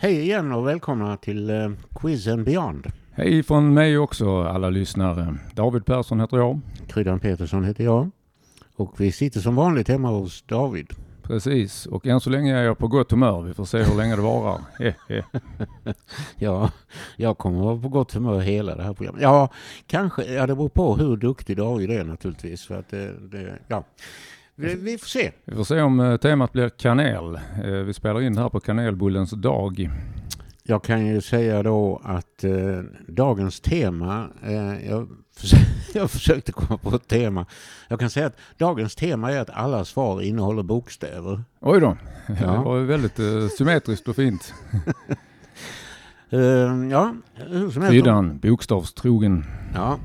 Hej igen och välkomna till eh, Quiz and Beyond. Hej från mig också alla lyssnare. David Persson heter jag. Kryddan Petersson heter jag. Och vi sitter som vanligt hemma hos David. Precis, och än så länge är jag på gott humör. Vi får se hur länge det varar. ja, jag kommer vara på gott humör hela det här programmet. Ja, kanske. Ja, det beror på hur duktig David är naturligtvis. För att det, det ja. Vi, vi, får se. Vi får se om eh, temat blir kanel. Eh, vi spelar in här på kanelbullens dag. Jag kan ju säga då att eh, dagens tema, eh, jag, jag försökte komma på ett tema. Jag kan säga att dagens tema är att alla svar innehåller bokstäver. Oj då, ja. det var väldigt eh, symmetriskt och fint. uh, ja, hur som helst. Kryddan, bokstavstrogen. Ja,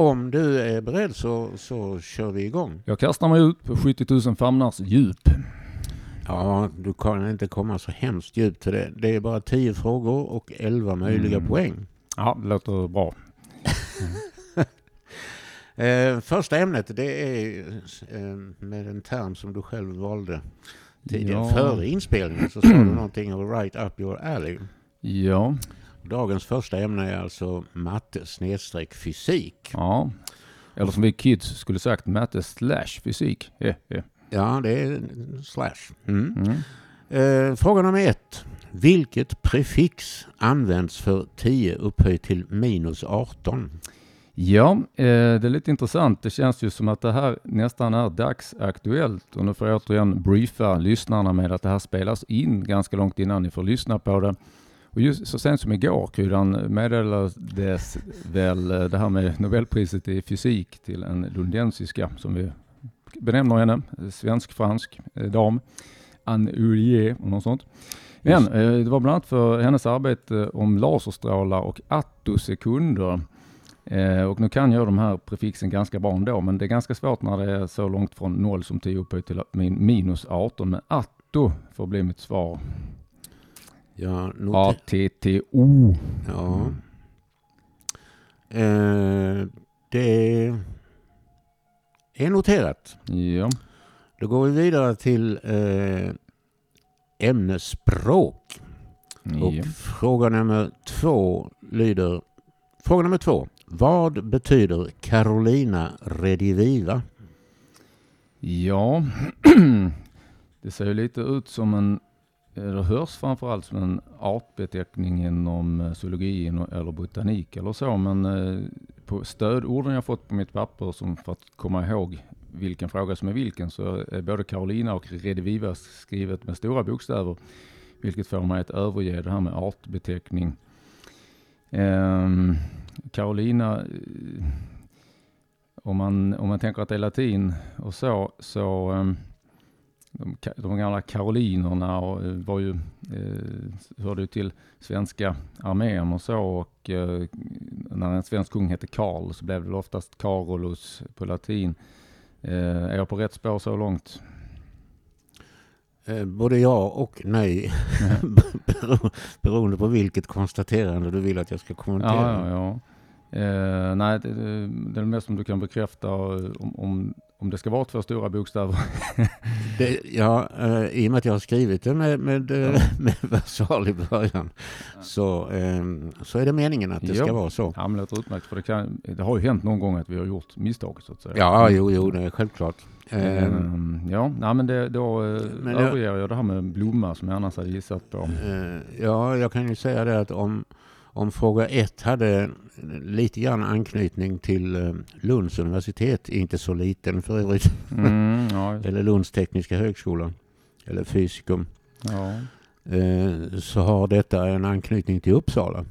om du är beredd så, så kör vi igång. Jag kastar mig ut på 70 000 famnars djup. Ja, du kan inte komma så hemskt djupt till det. Det är bara 10 frågor och 11 möjliga mm. poäng. Ja, det låter bra. eh, första ämnet det är eh, med en term som du själv valde tidigare. Ja. Före inspelningen så sa du någonting right up your alley. Ja. Dagens första ämne är alltså matte snedstreck fysik. Ja, eller som vi kids skulle sagt matte slash fysik. Yeah, yeah. Ja, det är slash. Mm. Mm. Eh, fråga nummer ett. Vilket prefix används för 10 upphöjt till minus 18? Ja, eh, det är lite intressant. Det känns ju som att det här nästan är dagsaktuellt och nu får jag återigen briefa lyssnarna med att det här spelas in ganska långt innan ni får lyssna på det. Och just så sent som igår, Kryddan, meddelades väl eh, det här med Nobelpriset i fysik till en lundensiska, som vi benämner henne, svensk-fransk eh, dam, Anne Urier och något sånt. Men eh, det var bland annat för hennes arbete om laserstrålar och attosekunder. Och nu kan jag de här prefixen ganska bra ändå, men det är ganska svårt när det är så långt från 0 som 10 upphöjt till minus 18. Men atto får bli mitt svar. A-T-T-O. Ja. Eh, det är noterat. Ja. Då går vi vidare till eh, ämnesspråk. Och ja. fråga nummer två lyder Fråga nummer två. Vad betyder Carolina Rediviva? Ja, det ser ju lite ut som en Eh, det hörs framförallt som en artbeteckning inom eh, zoologi eller botanik eller så, men eh, på stödorden jag fått på mitt papper som för att komma ihåg vilken fråga som är vilken så är både Carolina och Rediviva skrivet med stora bokstäver, vilket får mig att överge det här med artbeteckning. Um, ehm, Carolina, om man, om man tänker att det är latin och så, så um, de, de gamla karolinerna och, eh, var ju, eh, hörde ju till svenska armén och så och eh, när en svensk kung hette Karl så blev det oftast Carolus på latin. Eh, är jag på rätt spår så långt? Eh, både ja och nej, beroende på vilket konstaterande du vill att jag ska kommentera. Ja, ja, ja. Eh, nej, det, det, det är mest om du kan bekräfta om, om om det ska vara två stora bokstäver. det, ja, uh, i och med att jag har skrivit det med, med, uh, med versal i början så, um, så är det meningen att det jo. ska vara så. Ja, men det är utmärkt, för det, kan, det har ju hänt någon gång att vi har gjort misstag så att säga. Ja, jo, jo, det är självklart. Um, ja, nej, men det, då men överger jag det här med blomma som jag annars hade gissat på. Ja, jag kan ju säga det att om om fråga ett hade lite grann anknytning till eh, Lunds universitet, inte så liten för övrigt, mm, ja. eller Lunds tekniska högskola, eller fysikum, ja. Eh, så har detta en anknytning till Uppsala.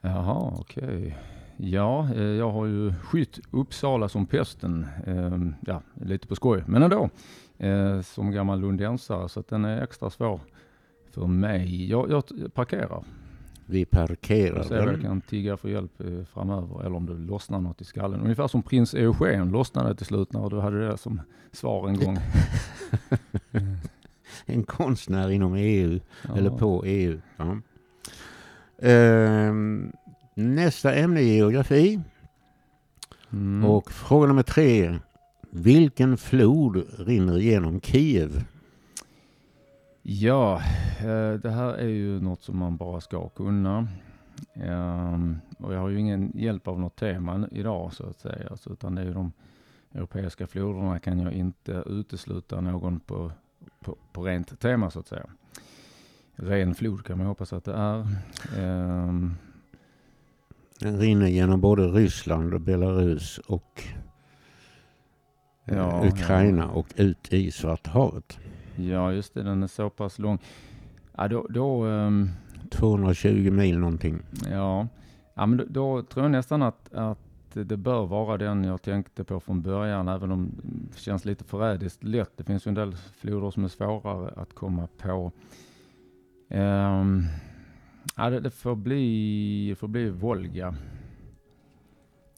Jaha, okej. Okay. Ja, eh, jag har ju skytt Uppsala som pesten, ja, lite på skoj, men ändå, som gammal lundensare, så att den är extra svår för mig. Jag, jag parkerar vi parkerar Se jag kan tigga för hjälp eh, framöver eller om det lossnar något i skallen. Ungefär som prins Eugen lossnade till slut när du hade det som svar en gång. en konstnär inom EU, ja. eller på EU. Ja. Ehm, nästa ämne är geografi. Mm. Och fråga nummer tre. Vilken flod rinner genom Kiev? Ja, eh, det här är ju något som man bara ska kunna. Um, och jag har ju ingen hjälp av något tema idag så att säga, utan det är ju de europeiska floderna kan jag inte utesluta någon på, på, på rent tema så att säga. Ren flod kan man hoppas att det är. Um, den rinner genom både Ryssland och Belarus och eh, ja, Ukraina ja. och ut i Svarta havet. Ja, just det. Den är så pass lång. Ja, då, då, um, 220 mil någonting. Ja, ja men då, då, tror jag nästan att, att det bör vara den jag tänkte på från början, även om det känns lite förrädiskt lätt. Det finns ju en del floder som är svårare att komma på. Um, ja, det, det, får bli, det får bli Volga.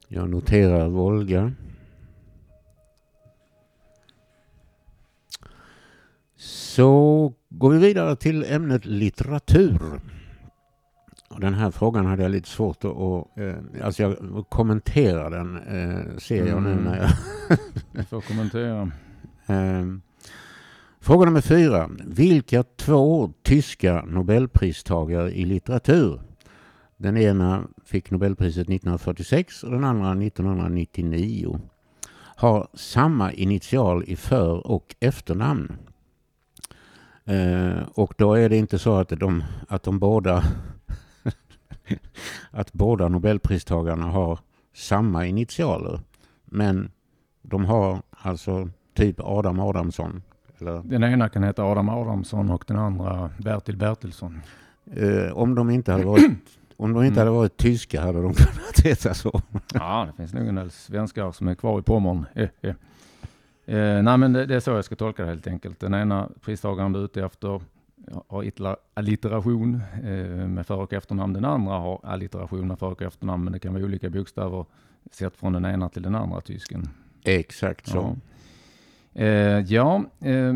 Jag noterar Volga. Så går vi vidare till ämnet litteratur. Den här frågan hade jag lite svårt att, eh, alltså jag kommentera den, eh, ser jag nu när jag... du får kommentera. Eh, fråga nummer fyra. Vilka två tyska nobelpristagare i litteratur, den ena fick nobelpriset 1946 och den andra 1999, har samma initial i för och efternamn? Eh, och då är det inte så att de, att de båda att båda nobelpristagarna har samma initialer. Men de har alltså typ Adam Adamsson. Eller? Den ena kan heta Adam Adamsson och den andra Bertil Bertilsson. Eh, om de inte hade varit om de inte mm. hade varit tyska hade de kunnat heta så. ja, det finns nog en del svenskar som är kvar i Pommern. Eh, eh. Eh, nej, men det, det, är så jag ska tolka det helt enkelt. Den ena pristagaren är ute efter har allitteration eh, med för och efternamn. Den andra har allitteration med för och efternamn, men det kan vara olika bokstäver sett från den ena till den andra tysken. Exakt så. Ja, eh, ja eh,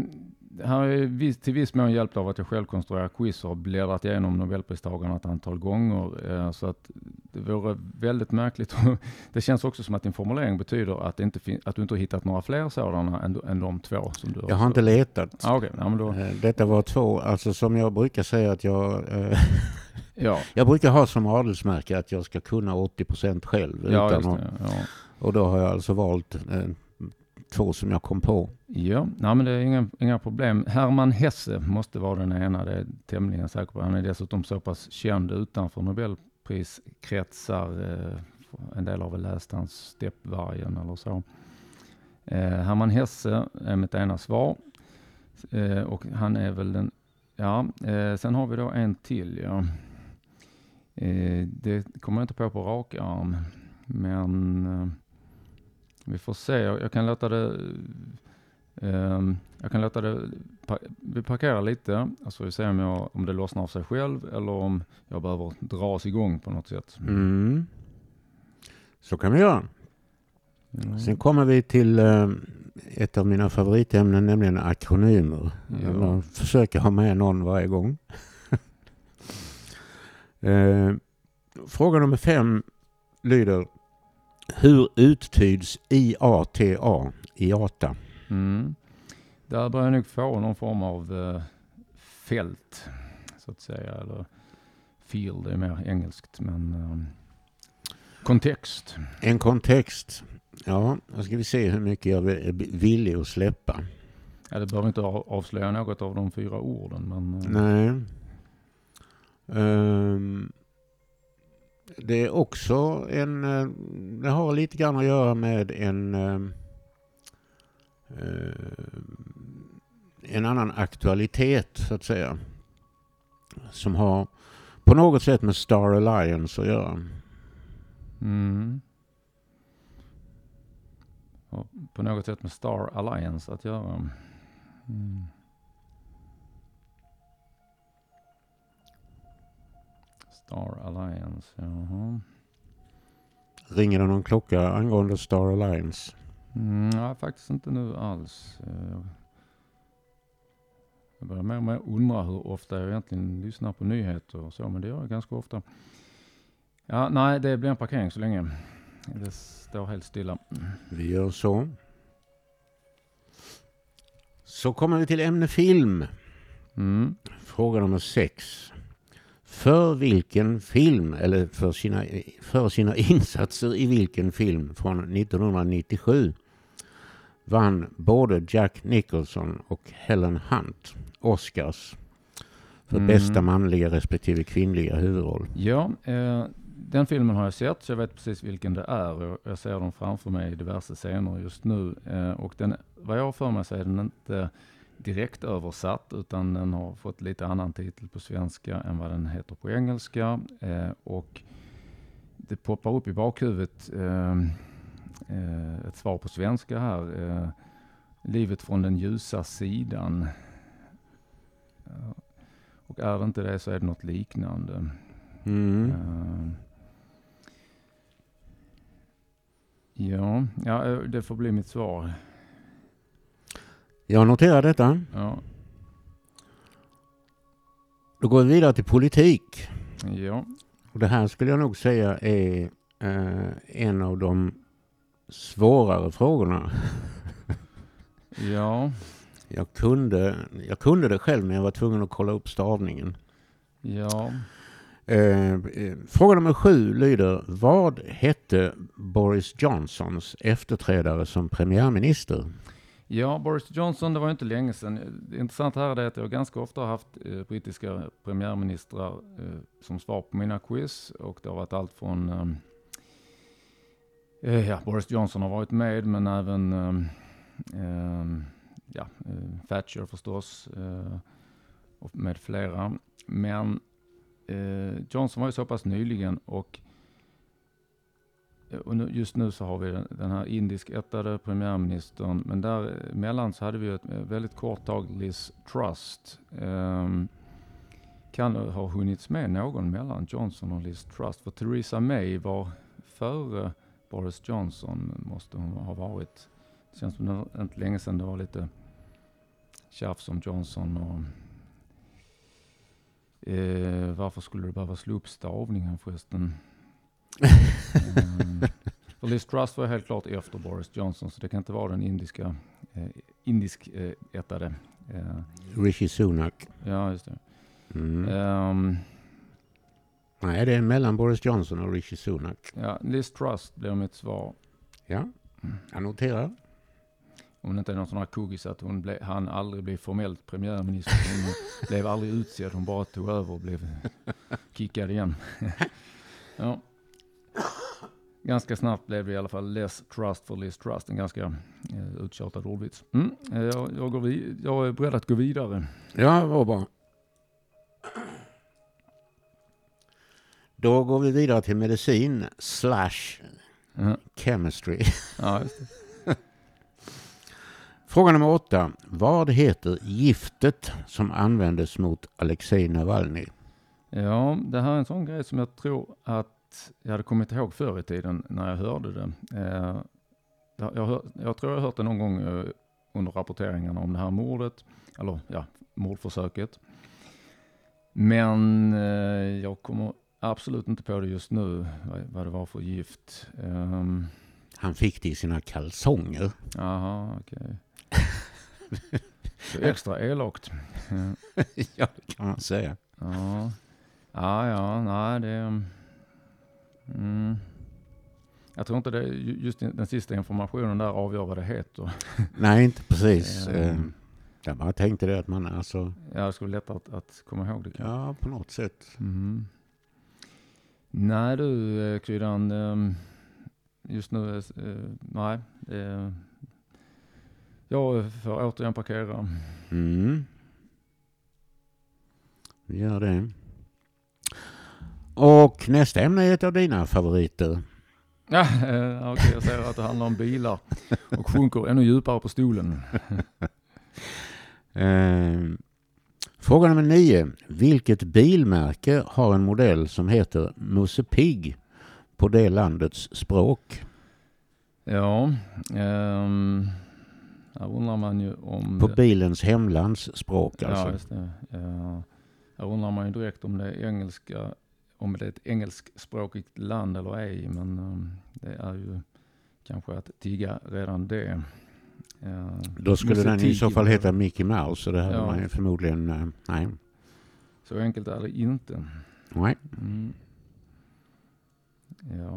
är viss, till viss mån hjälpt av att jag själv konstruerar quiz och har bläddrat igenom Nobelpristagarna ett antal gånger. Eh, så att det vore väldigt märkligt. det känns också som att din formulering betyder att, inte att du inte har hittat några fler sådana än, än de två som du har. Jag har inte letat. Ah, okay. ja, då... Eh, detta var två, alltså som jag brukar säga att jag eh, ja. Jag brukar ha som adelsmärke att jag ska kunna 80 procent själv. Ja, utan det, ja. Och då har jag alltså valt två som jag kom på. Ja, nej, men det är inga, inga problem. Herman Hesse måste vara den ena, det är tämligen säker på. Han är dessutom så pass känd utanför Nobelpriskretsar. Eh, en del har väl läst hans Steppvargen eller så. Eh, Herman Hesse är mitt ena svar. Eh, och han är väl den, ja, sen har vi då en till ja. Det kommer jag inte på på rak arm. Men eh, vi får se. Jag kan låta det... Um, jag kan låta det... Vi parkerar lite, alltså vi ser om, jag, om det lossnar av sig själv eller om jag behöver dras igång på något sätt. Mm. Så kan vi göra. Mm. Sen kommer vi till uh, ett av mina favoritämnen, nämligen akronymer. Ja. Jag försöker ha med någon varje gång. uh, fråga nummer fem lyder hur uttyds IATA, IATA? Mm. Där börjar jag nog få någon form av uh, fält, så att säga. Eller field är mer engelskt, men um, kontext. En kontext. Ja, då ska vi se hur mycket jag är villig att släppa. Ja, det behöver inte avslöja något av de fyra orden, men... Uh, Nej. Um, det är också en, eh, det har lite grann att göra med en, eh, eh, en annan aktualitet så att säga. Som har på något sätt med Star Alliance att göra. Mm. på något sätt med Star Alliance att göra. Mm. Star Alliance, jaha. Ringer det någon klocka angående Star Alliance? Mm, ja, faktiskt inte nu alls. Eh, jag börjar mer och mer undra hur ofta jag egentligen lyssnar på nyheter och så, men det gör jag ganska ofta. Ja, nej, det blir en parkering så länge. Det står helt stilla. Vi gör så. Så kommer vi till ämne film. Mm. Fråga nummer sex. För vilken film, eller för sina, för sina insatser i vilken film från 1997 vann både Jack Nicholson och Helen Hunt Oscars för mm. bästa manliga respektive kvinnliga huvudroll. Ja, eh, den filmen har jag sett så jag vet precis vilken det är. Jag ser dem framför mig i diverse scener just nu. Eh, och den, vad jag har för mig så är den inte direkt översatt utan den har fått lite annan titel på svenska än vad den heter på engelska. Eh, och det poppar upp i bakhuvudet eh, eh, ett svar på svenska här. Eh, Livet från den ljusa sidan. Och är det inte det så är det något liknande. Mm. Uh, ja, ja, eh, det får bli mitt svar. Jag noterar detta. Ja. Då går vi vidare till politik. Ja. Och det här skulle jag nog säga är eh, en av de svårare frågorna. ja. Jag kunde, jag kunde det själv men jag var tvungen att kolla upp stavningen. Ja. Eh, eh, fråga nummer sju lyder, vad hette Boris Johnsons efterträdare som premiärminister? Ja, Boris Johnson, det var inte länge sedan. Det intressanta här är att jag ganska ofta har haft eh, brittiska premiärministrar eh, som svar på mina quiz. Och det har varit allt från, ehm, eh, ja, Boris Johnson har varit med, men även ehm, ehm, ja, eh, Thatcher förstås eh, och med flera. Men eh, Johnson var ju så pass nyligen och Eh, och nu, just nu så har vi den, den här indiskättade premiärministern, men däremellan eh, så hade vi ett eh, väldigt kort tag Liz Trust. Um, ehm, kan ha hunnits med någon mellan Johnson och Liz Trust? För Theresa May var före Boris Johnson, måste hon ha varit. Det känns som det inte länge sedan det var lite tjafs om Johnson och eh, varför skulle det behöva slå upp stavningen förresten? För Liz Truss var helt klart efter Boris Johnson, så det kan inte vara den indiska, eh, indisk eh, ättade. Eh. Rishi Sunak. Ja, just det. Mm. Um, Nej, det är mellan Boris Johnson och Rishi Sunak. Ja, Liz Truss blir mitt svar. Ja, jag noterar. Om det inte är någon sån här kuggis att hon ble, han aldrig blev formellt premiärminister. Hon blev aldrig utsedd, hon bara tog över och blev kickad igen. ja. Ganska snabbt blev det i alla fall less trust for less trust. En ganska eh, uttjatad ordvits. Mm, eh, jag, jag, går vid, jag är beredd att gå vidare. Ja, vad bra. Då går vi vidare till medicin slash mm. chemistry. Ja. Fråga nummer åtta. Vad heter giftet som användes mot Alexej Navalny? Ja, det här är en sån grej som jag tror att jag hade kommit ihåg förr i tiden när jag hörde det. Eh, jag, hör, jag tror jag har hört det någon gång eh, under rapporteringarna om det här mordet, eller ja, mordförsöket. Men eh, jag kommer absolut inte på det just nu, vad, det var för gift. Um, han fick det i sina kalsonger. Jaha, okej. Okay. extra elakt. ja, det kan man säga. Ja, ja, ja nej det... Mm. Jag tror inte det, just den sista informationen där avgör vad det heter. Nej, inte precis. Mm. Jag bara tänkte det att man alltså... Ja, det skulle vara lättare att, att komma ihåg det. Ja, på något sätt. Mm. Nej du, eh, Kryddan. Ehm, just nu, eh, nej. Jag får återigen parkera. Mm. Vi gör det. Och nästa ämne är ett av dina favoriter. Ja, eh, okej, okay, jag ser att det handlar om bilar och sjunker ännu djupare på stolen. eh, fråga nummer nio. Vilket bilmärke har en modell som heter Musse Pigg på det landets språk? Ja, um, här undrar man ju om... På bilens hemlandsspråk alltså? Ja, just det. Ja. Här undrar man ju direkt om det är engelska, om det är ett engelskspråkigt land eller ej, men um, det är ju kanske att tigga redan det. Uh, Då skulle den i så fall heta Mickey Mouse och det hade ja. man förmodligen, uh, nej. Så enkelt är det inte. Nej. Mm. Ja,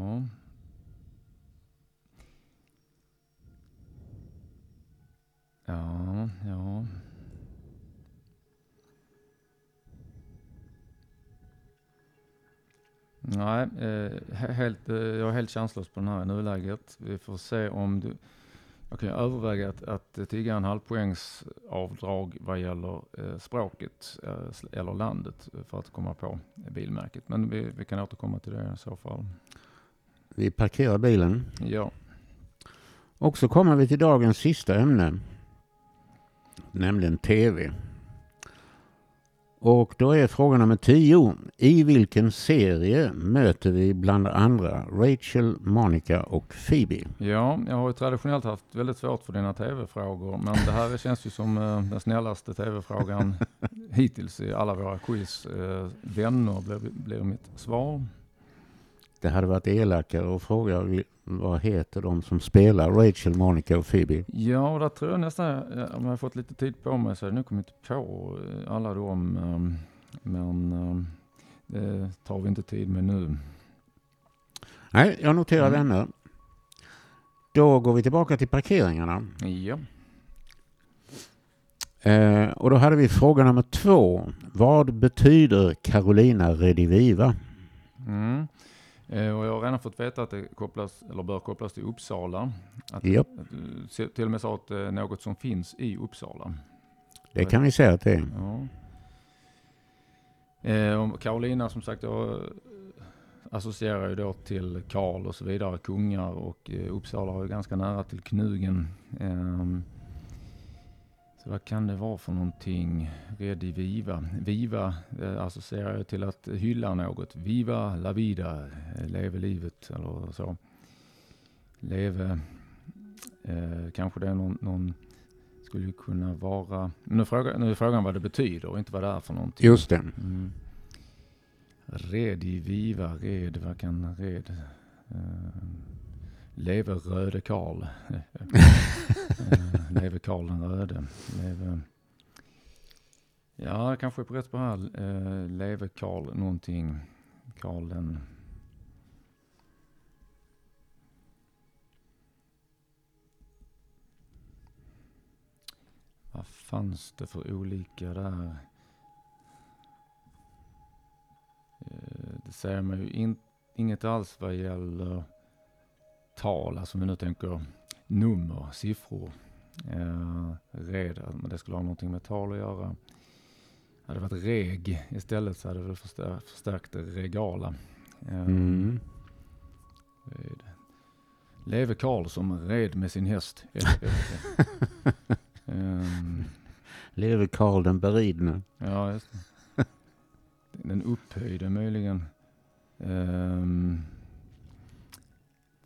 Nej, eh, helt, eh, jag är helt chanslös på den här i nuläget. Vi får se om du... Jag kan överväga att, att tigga en halvpoängs avdrag vad gäller eh, språket eller landet för att komma på bilmärket. Men vi, vi kan återkomma till det i så fall. Vi parkerar bilen. Ja. Och så kommer vi till dagens sista ämne. Nämligen TV. Och då är fråga nummer tio. I vilken serie möter vi bland andra Rachel, Monica och Phoebe? Ja, jag har ju traditionellt haft väldigt svårt för dina tv-frågor, men det här känns ju som uh, den snällaste tv-frågan hittills i alla våra quiz. Uh, vänner blir, blir mitt svar. Det hade varit elakare att fråga vad heter de som spelar Rachel, Monica och Phoebe? Ja, och där tror jag nästan, om jag har fått lite tid på mig så har jag nu kommit på eh, alla dem. Ehm, men ehm, det tar vi inte tid med nu. Nej, jag noterar mm. vänner. Då går vi tillbaka till parkeringarna. Ja. Eh, och då hade vi fråga nummer två. Vad betyder Carolina Rediviva? Mm. Eh, och jag har redan fått veta att det kopplas, eller bör kopplas till Uppsala. Att, yep. att till och med sa att det är något som finns i Uppsala. Det kan vi säga att det är. Ja. Eh, och Carolina som sagt, jag associerar ju då till Karl och så vidare, kungar och eh, Uppsala har ju ganska nära till Knugen. Eh, vad kan det vara för någonting? Redi viva. Viva eh, associerar jag till att hylla något. Viva la vida, eh, leve livet eller så. Leve, eh, kanske det är någon, någon skulle kunna vara, nu, fråga, nu är frågan vad det betyder och inte vad det är för någonting. Just det. Mm. Redi viva, red, vad kan red? Eh, leve röde Karl. Eh, leve Karl den röde. Leve... Ja, kanske på rätt spår här. Uh, leve Karl någonting. Karl den... Vad fanns det för olika där? Uh, det säger mig ju in, inget alls vad gäller tal, alltså om vi nu tänker nummer, siffror. Eh, red, men det skulle ha någonting med tal att göra. Hade det varit reg istället så hade det väl förstär, förstärkt det regala. Eh, mm. Red. Leve Karl som red med sin häst. um, Leve Karl den beridne. Ja, just det. Den upphöjde möjligen. Um,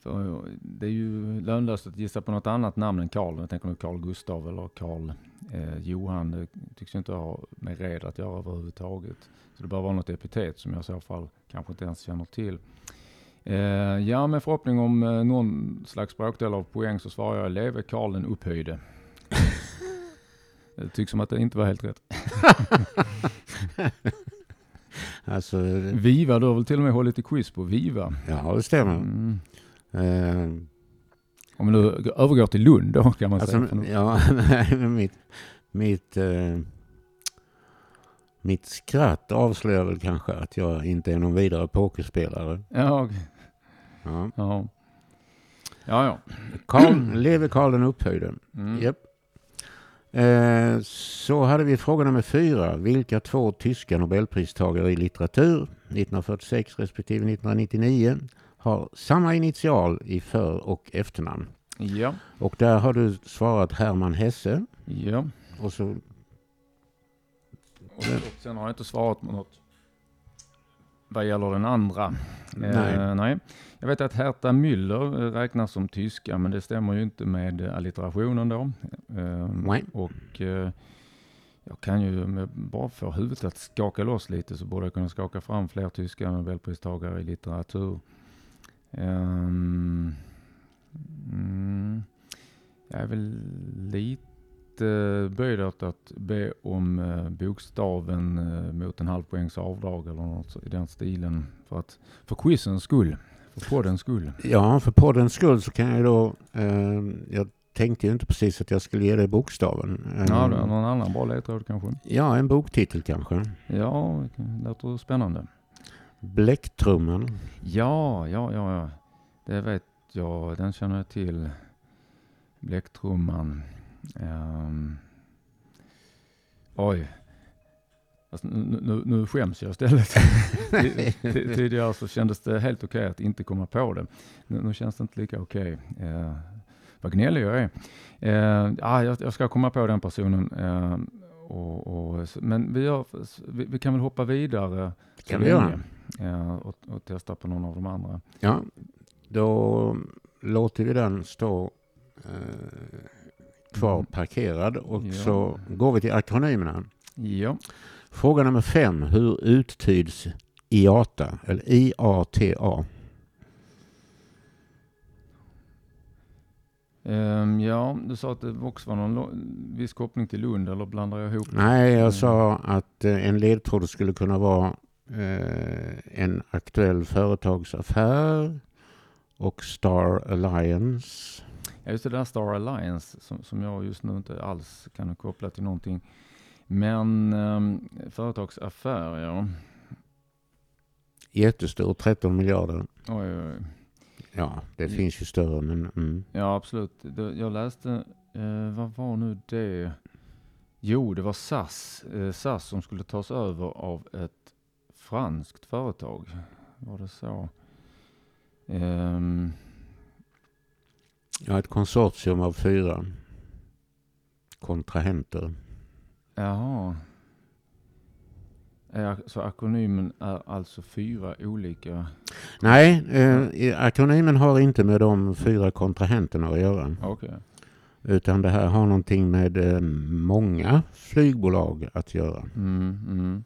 för det är ju lönlöst att gissa på något annat namn än Karl. Jag tänker nu Karl Gustav eller Karl eh, Johan. Det tycks ju inte ha med red att göra överhuvudtaget. Så det bör vara något epitet som jag i så fall kanske inte ens känner till. Eh, ja, med förhoppning om eh, någon slags bråkdel av poäng så svarar jag leve Karl den upphöjde. det tycks som att det inte var helt rätt. alltså, Viva, du har väl till och med hållit i quiz på Viva? Ja, det stämmer. Mm. Eh, Om nu övergår till Lund då kan man alltså, säga. Ja, mitt, mitt, eh, mitt skratt avslöjar väl kanske att jag inte är någon vidare pokerspelare. Ja, okay. ja. ja. Ja, ja. Karl, lever Karl den upphöjde. Mm. Yep. Eh, så hade vi fråga nummer fyra. Vilka två tyska nobelpristagare i litteratur 1946 respektive 1999 har samma initial i för och efternamn. Ja. Och där har du svarat Hermann Hesse. Ja. Och så... Och, sen har jag inte svarat på något vad gäller den andra. Nej. Eh, nej. Jag vet att Herta Müller eh, räknas som tyska, men det stämmer ju inte med allitterationen då. Eh, nej. Och eh, jag kan ju, bara får huvudet att skaka loss lite, så borde jag kunna skaka fram fler tyska nobelpristagare i litteratur. Um, mm, Jag är väl lite böjd att be om eh, bokstaven eh, mot en halv poängs avdrag eller något i den stilen. För, att, för quizens skull. För poddens skull. Ja, för poddens skull så kan jag då... Eh, jag tänkte ju inte precis att jag skulle ge dig bokstaven. Ja, är någon annan bra ledtråd kanske? Ja, en boktitel kanske. Ja, det låter spännande. Bläcktrumman. Ja, ja, ja, ja. Det vet jag. Den känner jag till. Bläcktrumman. Um, oj. Alltså, nu, nu, nu skäms jag istället. Tidigare så kändes det helt okej okay att inte komma på det. Nu, nu känns det inte lika okej. Okay. Uh, vad gnällig jag är. Uh, ah, jag, jag, ska komma på den personen. Uh, och, och, men vi, gör, vi, vi, kan väl hoppa vidare. Kan vi göra. Uh, och, och testa på någon av de andra. Ja, då låter vi den stå kvar mm. parkerad och ja. så går vi till akronymerna. Ja. Fråga nummer fem. Hur uttyds IATA? Eller IATA? Um, ja, du sa att det också var någon viss koppling till Lund, eller blandar jag ihop? Nej, jag sa att uh, en ledtråd skulle kunna vara uh, en aktuell företagsaffär och Star Alliance. Ja, just det där Star Alliance som, som jag just nu inte alls kan koppla till någonting. Men um, företagsaffär, ja. Jättestor, 13 miljarder. Oj, oj. Ja, det mm. finns ju större men... Mm. Ja, absolut. Jag läste, eh, vad var nu det? Jo, det var SAS. Eh, SAS som skulle tas över av ett franskt företag. Var det så? Um, ja, ett konsortium av fyra kontrahenter. Jaha. Så akronymen är alltså fyra olika? Nej, eh, akronymen har inte med de fyra kontrahenterna att göra. Okay. Utan det här har någonting med eh, många flygbolag att göra. Mm, mm.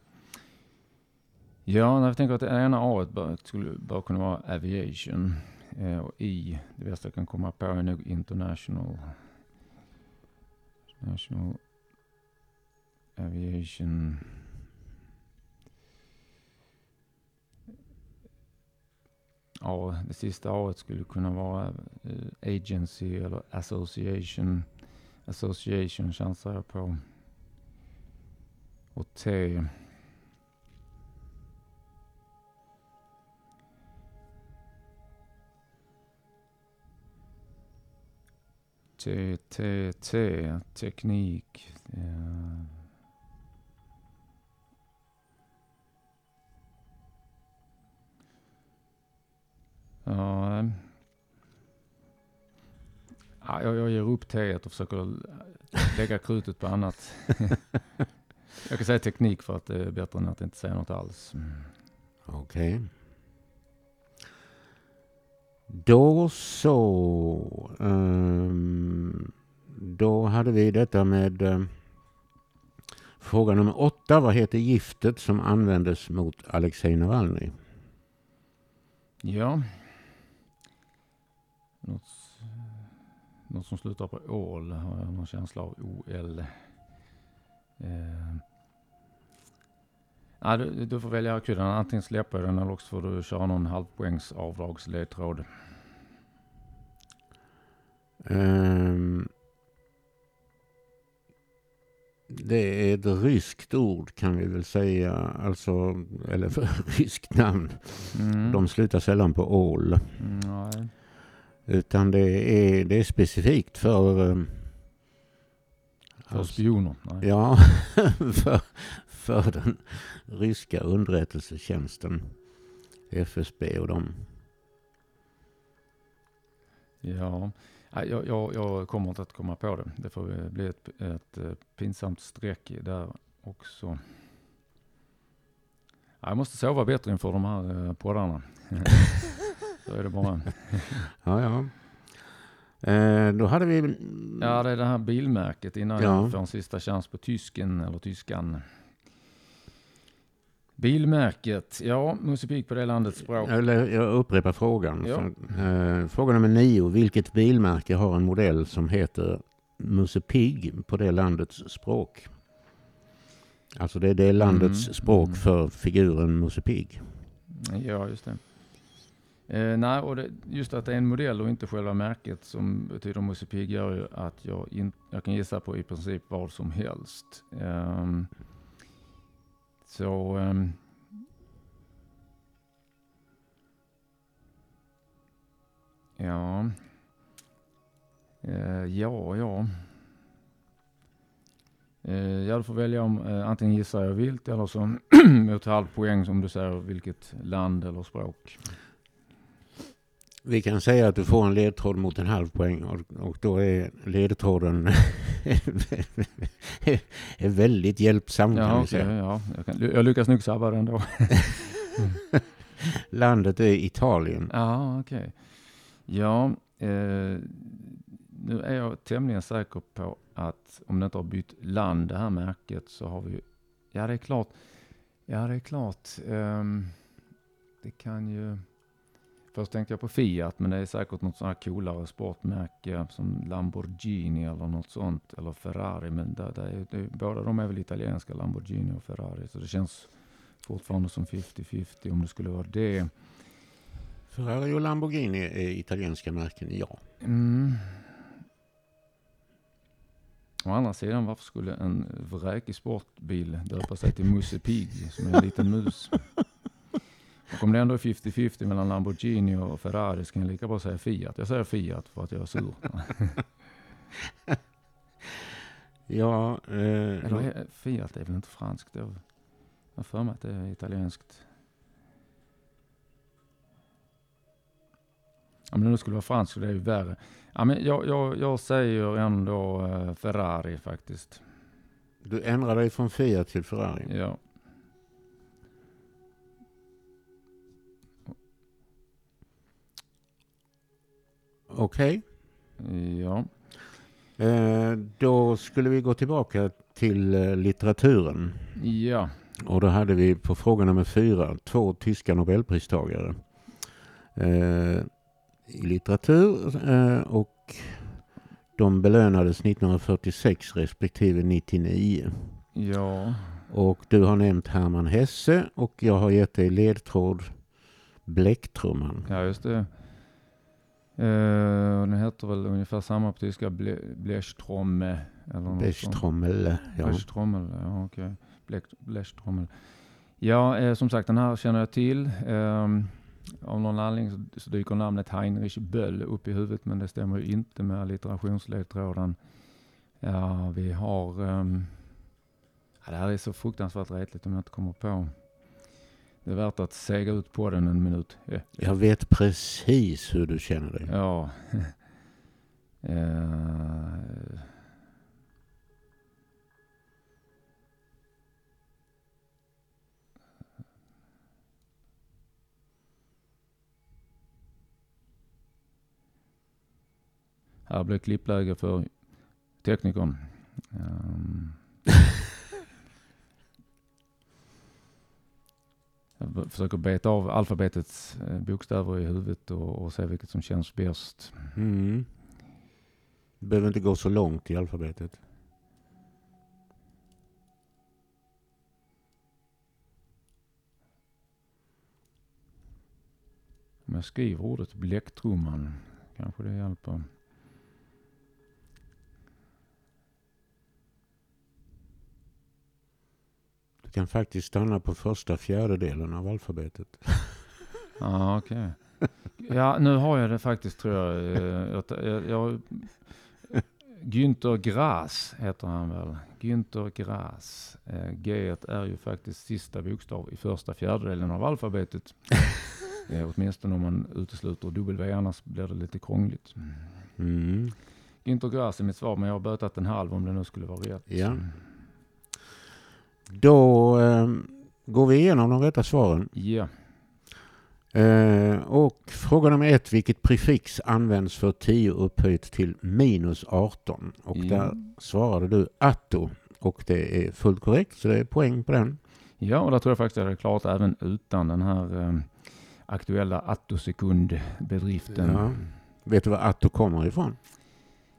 Ja, jag tänker att det ena A bör, skulle bara kunna vara aviation. Eh, och I, det bästa jag kan komma på är nog international. International aviation. Ja, det sista A skulle kunna vara eh, agency eller association. Association chansar jag på. Och T. T, T, T, teknik. Ja. Ja, ja, jag, jag ger upp teet och försöker lägga krutet på annat. jag kan säga teknik för att det är bättre än att inte säga något alls. Okej. Okay. Då så. Um, då hade vi detta med um, fråga nummer åtta. Vad heter giftet som användes mot Alexej Navalny? Ja, något, något som slutar på ål har jag någon känsla av. OL. Eh. Ja, du, du får välja kudden. Antingen släpper jag den eller också får du köra någon halvpoängs avdragsledtråd. Um, det är ett ryskt ord kan vi väl säga, alltså, eller ryskt namn. Mm. De slutar sällan på ål. Mm, utan det är, det är specifikt för... Um, för spioner? Nej. Ja, för, för den ryska underrättelsetjänsten. FSB och dem. Ja, jag, jag, jag, kommer inte att komma på det. Det får bli ett, ett, eh, pinsamt streck där också. Jag måste sova bättre inför de här eh, poddarna. Så är det bara. ja, ja. Eh, då hade vi... Ja, det är det här bilmärket innan ja. jag får en sista chans på tysken eller tyskan. Bilmärket, ja, Musse Pigg på det landets språk. Eller, jag upprepar frågan. Ja. Eh, fråga nummer nio. Vilket bilmärke har en modell som heter Musse Pigg på det landets språk? Alltså det är det landets Mm, språk mm. för figuren Musse Pigg. Ja, just det. Eh, nej, och det, just att det är en modell och inte själva märket som betyder Musse Pigg gör ju att jag, in, jag kan gissa på i princip vad som helst. Ehm, så... ehm, ja... Eh, ja, ja. Eh, ja, du får välja om eh, antingen gissar jag vilt eller så mot halv poäng som du säger vilket land eller språk. Vi kan säga att du får en ledtråd mot en halv poäng och, och då är ledtråden är väldigt hjälpsam kan Ja, vi okej, säga. ja. Jag, kan, jag lyckas nog sabba den då. Landet är Italien. Ja, okej. Ja, eh, nu är jag tämligen säker på att om det inte har bytt land det här märket så har vi Ja, det är klart. Ja, det är klart. ehm, det kan ju... Först tänkte jag på Fiat, men det är säkert något sånt här coolare sportmärke som Lamborghini eller något sånt. Eller Ferrari, men det, det är, det, båda de är väl italienska, Lamborghini och Ferrari. Så det känns fortfarande som 50-50 om det skulle vara det. Ferrari och Lamborghini är italienska märken, ja. Mm. Å andra sidan, varför skulle en vräkig sportbil döpa sig till Musse Pigg, som är en liten mus? Och om det ändå är 50-50 mellan Lamborghini och Ferrari så kan jag lika bra säga Fiat. Jag säger Fiat för att jag är sur. Ja, eh, Eller är- Fiat är väl inte franskt? Jag har för mig att det är italienskt. Om det skulle vara franskt så det är ju värre. Ja, men jag, jag, jag säger ändå eh, Ferrari faktiskt. du ändrar dig från Fiat till Ferrari. Ja. Okej. Ja. Eh, då skulle vi gå tillbaka till eh, litteraturen. Ja. Och då hade vi på fråga nummer fyra två tyska nobelpristagare. Eh, I litteratur och de belönades 1946 respektive 99. Ja. Och du har nämnt Hermann Hesse och jag har gett dig ledtråd Bläcktrumman. Ja, just det. Uh, den heter väl ungefär samma på tyska, Ble, Blechtromme. Blechtrommel. Ja. Blechtrommel, ja okej. Blech- Blechtrommel. Ja, eh, som sagt den här känner jag till. Ehm, av någon anledning så, så dyker namnet Heinrich Böll upp i huvudet men det stämmer ju inte med alliterationsledtråden. Ja, vi har... ehm, ja, det här är så fruktansvärt retligt om jag inte kommer på. Det är värt att sega ut på den en minut. Jag vet precis hur du känner dig. Ja. Eh, Här blir klippläge för teknikern. Ehm. försöker beta av alfabetets eh, bokstäver i huvudet och, och se vilket som känns bäst. Mm. Du behöver inte gå så långt i alfabetet. Om jag skriver ordet bläcktrumman kanske det hjälper. Kan faktiskt stanna på första fjärdedelen av alfabetet. Ja, okej. Ja, nu har jag det faktiskt tror jag. Eh, Jag, jag, jag, Günther Grass heter han väl. Günther Grass. Eh, G är ju faktiskt sista bokstav i första fjärdedelen av alfabetet. Eh, åtminstone om man utesluter W, annars blir det lite krångligt. Mm. Günther Grass är mitt svar, men jag har bötat en halv om det nu skulle vara rätt. Ja. Då eh, går vi igenom de rätta svaren. Ja. Eh, och fråga nummer ett. Vilket prefix används för 10 upphöjt till minus 18? Och Ja. där svarade du atto. Och det är fullt korrekt, så det är poäng på den. Ja, och där tror jag faktiskt att jag hade klarat även utan den här eh, aktuella attosekundbedriften. Ja. Vet du var atto kommer ifrån?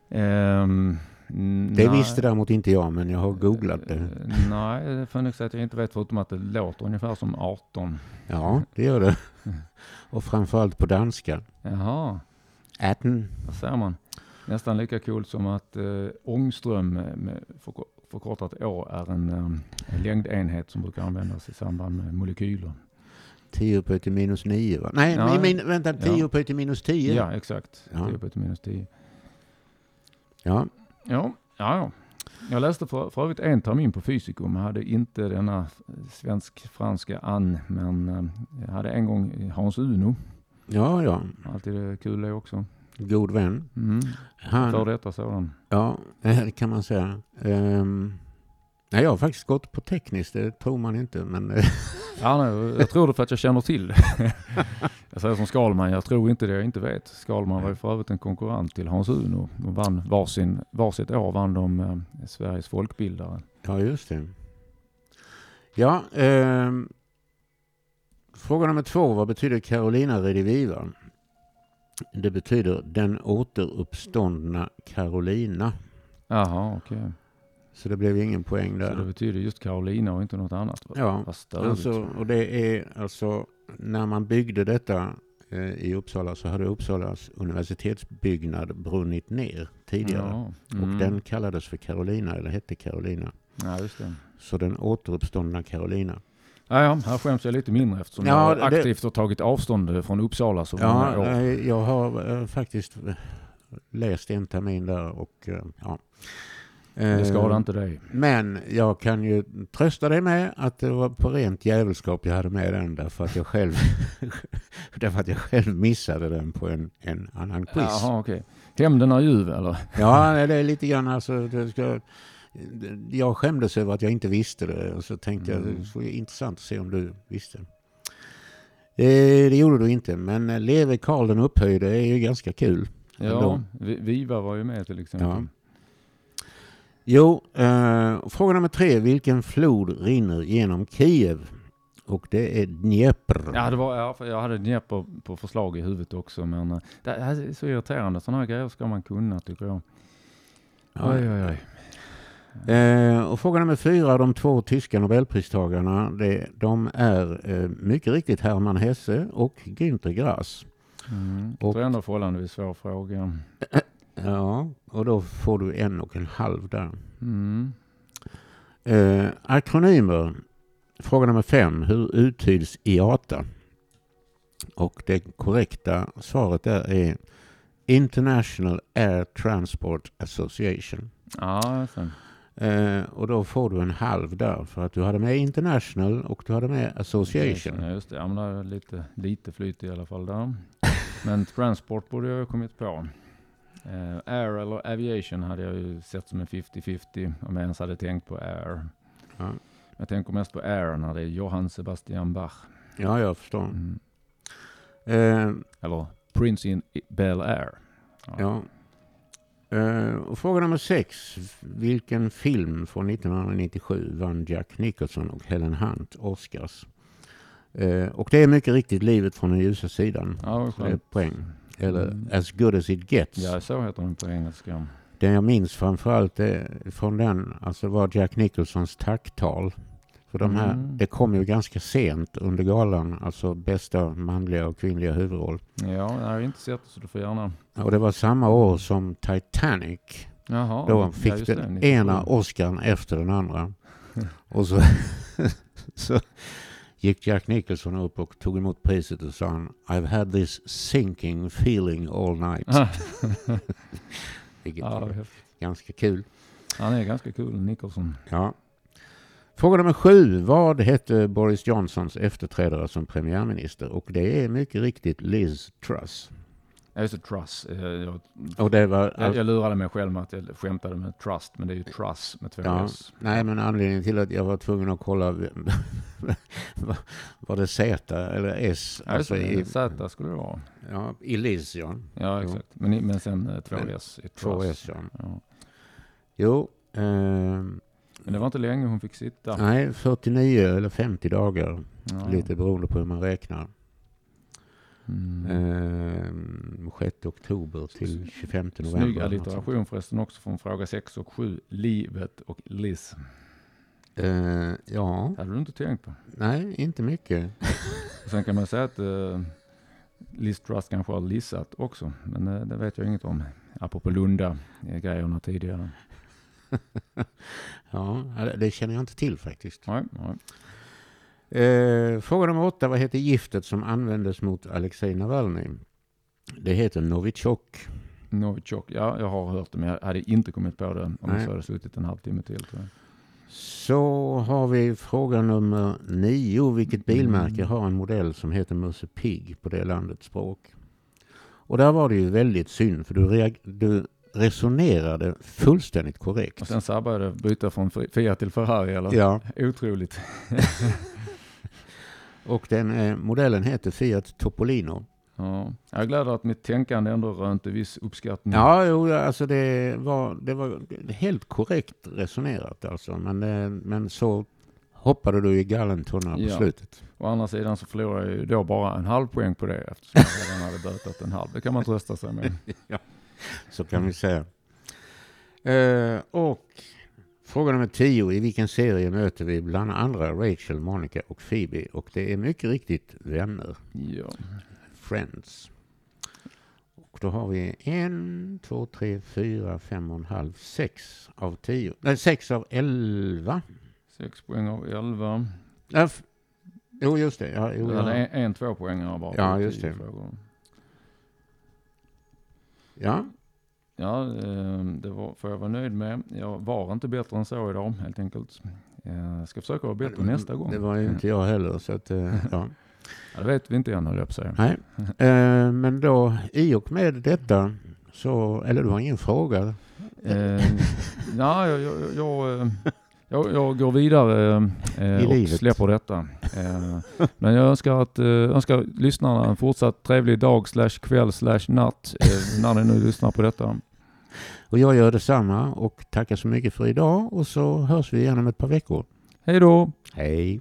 Um, det nej. visste däremot inte jag, men jag har googlat det. Eh, nej, det säga att jag inte vet förutom att det låter ungefär som 18. Ja, det gör det. Och framförallt på danska. Jaha. Atten. Vad säger man? Nästan lika coolt som att eh, ångström med förkortat Å är en um, längdenhet som brukar användas i samband med molekyler. 10 upphöjt till minus 9 va? Nej, ja, min, vänta, 10 ja. upphöjt till minus 10? Ja, exakt. Ja. 10 upphöjt till minus 10. Ja. Ja, ja, ja. Jag läste för, för övrigt en termin på fysikum. Jag hade inte denna svensk-franska an, men um, jag hade en gång Hans Uno. Ja, ja. Alltid kul det också. God vän. Mm. Han, för detta sådan. Ja, det kan man säga. Um, nej, jag har faktiskt gått på tekniskt, det tror man inte. Men ja, nej, jag tror det för att jag känner till Jag säger som Skalman, jag tror inte det jag inte vet. Skalman var ju för övrigt en konkurrent till Hans Uno. De vann varsin, varsitt år vann de eh, Sveriges folkbildare. Ja, just det. Ja, eh, fråga nummer två. Vad betyder Carolina Rediviva? Det betyder den återuppståndna Carolina. Jaha, okej. Okay. Så det blev ingen poäng där. Så det betyder just Carolina och inte något annat? Ja, alltså, och det är alltså när man byggde detta eh, i Uppsala så hade Uppsalas universitetsbyggnad brunnit ner tidigare. Ja, mm. Och den kallades för Carolina, eller hette Carolina. Ja, just det. Så den återuppståndna Carolina. Ja, ja, här skäms jag lite mindre eftersom ja, jag aktivt det... har tagit avstånd från Uppsala så ja, år. Jag har äh, faktiskt läst en termin där och äh, ja. Det skadar inte dig. Men jag kan ju trösta dig med att det var på rent jävelskap jag hade med den därför att jag själv, därför att jag själv missade den på en, en annan quiz. Jaha, okej. Okay. Hämnden är ljuv eller? Ja, det är lite grann alltså. Det ska, jag skämdes över att jag inte visste det och så tänkte mm. jag det skulle intressant att se om du visste. Det, det gjorde du inte, men Leve Karl den upphöjde är ju ganska kul. Ja, Viva var ju med till exempel. Ja. Jo, eh, fråga nummer tre. Vilken flod rinner genom Kiev? Och det är Dnepr. Ja, det var, ja, jag hade Dnepr på förslag i huvudet också. Men eh, det är så irriterande. Sådana här grejer ska man kunna tycker jag. Oj, oj, oj. Eh, och fråga nummer fyra, de två tyska nobelpristagarna, det, de är eh, mycket riktigt Hermann Hesse och Günter Grass. Mm, och, det är ändå förhållandevis svår fråga. Ja, och då får du en och en halv där. Mm. Eh, akronymer. Fråga nummer fem. Hur uttyds IATA? Och det korrekta svaret där är International Air Transport Association. Ja, eh, och då får du en halv där för att du hade med International och du hade med Association. Ja, just det. Ja, men det lite, lite flyt i alla fall där. Men Transport borde jag ha kommit på. Uh, air eller aviation hade jag ju sett som en 50-50 om jag ens hade tänkt på air. Ja. Jag tänker mest på air när det är Johann Sebastian Bach. Ja, jag förstår. Mm. Uh, eller Prince in Bel Air. Ja. ja. Uh, fråga nummer sex. Vilken film från 1997 vann Jack Nicholson och Helen Hunt Oscars? Och det är mycket riktigt Livet från den ljusa sidan. Ja, det är poäng. Eller mm. As good as it gets. Ja, så heter den på engelska. Den jag minns framförallt är, från den alltså var Jack Nicholsons tacktal. För de här, mm. Det kom ju ganska sent under galan, alltså bästa manliga och kvinnliga huvudroll. Ja, jag har inte sett det så du får gärna. Och det var samma år som Titanic. Jaha, Då fick ja, den ena Oscarn efter den andra. och så, så gick Jack Nicholson upp och tog emot priset och sa han, I've had this sinking feeling all night. Vilket ja, är ganska kul. Han är ganska kul, Nicholson. Ja. Fråga nummer sju. Vad hette Boris Johnsons efterträdare som premiärminister? Och det är mycket riktigt Liz Truss. Ja, just det, Truss. Eh, jag, och det var, jag, jag lurade mig själv med att jag skämtade med Trust, men det är ju Truss med två ja, S. Nej, men anledningen till att jag var tvungen att kolla var det Z eller S? Ja, alltså i, Z skulle det vara. Ja, i Liz, ja. Ja, exakt. Men, men sen två S. Två S, ja. ja. Jo, eh, Men det var inte länge hon fick sitta? Nej, 49 eller 50 dagar. Ja. Lite beroende på hur man räknar. Mm. Eh, 6 oktober till 25 november. Snygg allitteration förresten också från fråga 6 och 7. Livet och Liz. Eh, ja. Det hade du inte tänkt på? Nej, inte mycket. Sen kan man säga att eh, Liz Trust kanske har lissat också, men eh, det vet jag inget om. Apropå Lunda-grejerna tidigare. ja, det känner jag inte till faktiskt. Nej, nej. Eh, fråga nummer åtta. Vad heter giftet som användes mot Alexej Navalny? Det heter Novichok. Novichok, ja jag har hört det men jag hade inte kommit på det om Nej. jag hade suttit en halvtimme till. Tror jag. Så har vi fråga nummer nio. Vilket mm. bilmärke mm. har en modell som heter Musse Pigg på det landets språk? Och där var det ju väldigt synd för du, du resonerade fullständigt korrekt. Och sen sabbade du byta från Fiat till Ferrari eller? Ja. Otroligt. Och den eh, modellen heter Fiat Topolino. Ja. Jag är glad att mitt tänkande ändå rönte viss uppskattning. Ja, jo, alltså det var, det var helt korrekt resonerat alltså. Men, eh, men så hoppade du i gallentunna på ja. slutet. Å andra sidan så förlorade jag ju då bara en halv poäng på det eftersom jag redan hade bötat en halv. Det kan man trösta sig med. ja, så kan vi säga. Uh, och Fråga nummer tio. I vilken serie möter vi bland andra Rachel, Monica och Phoebe? Och det är mycket riktigt vänner. Ja. Friends. Och då har vi en, två, tre, fyra, fem och en halv, sex av tio. Nej, sex av elva. Sex poäng av elva. Ja, jo, just det. Ja, jo, ja. En, en två poäng bara. Ja, just det. Frågor. Ja, Ja, ehm, det var, får jag vara nöjd med. Jag var inte bättre än så idag helt enkelt. Jag ska försöka vara bättre nästa gång. Det var ju inte jag heller. Så att, eh, ja. ja, det vet vi inte än höll jag på säga. Nej, eh, men då i och med detta så, eller du har ingen fråga? Eh, ja, jag, jag, jag eh, jag, jag går vidare eh, och livet. släpper detta. Eh, men jag önskar, att, eh, önskar lyssnarna en fortsatt trevlig dag slash kväll slash natt eh, när ni nu lyssnar på detta. Och jag gör detsamma och tackar så mycket för idag och så hörs vi igen om ett par veckor. Hej då! Hej!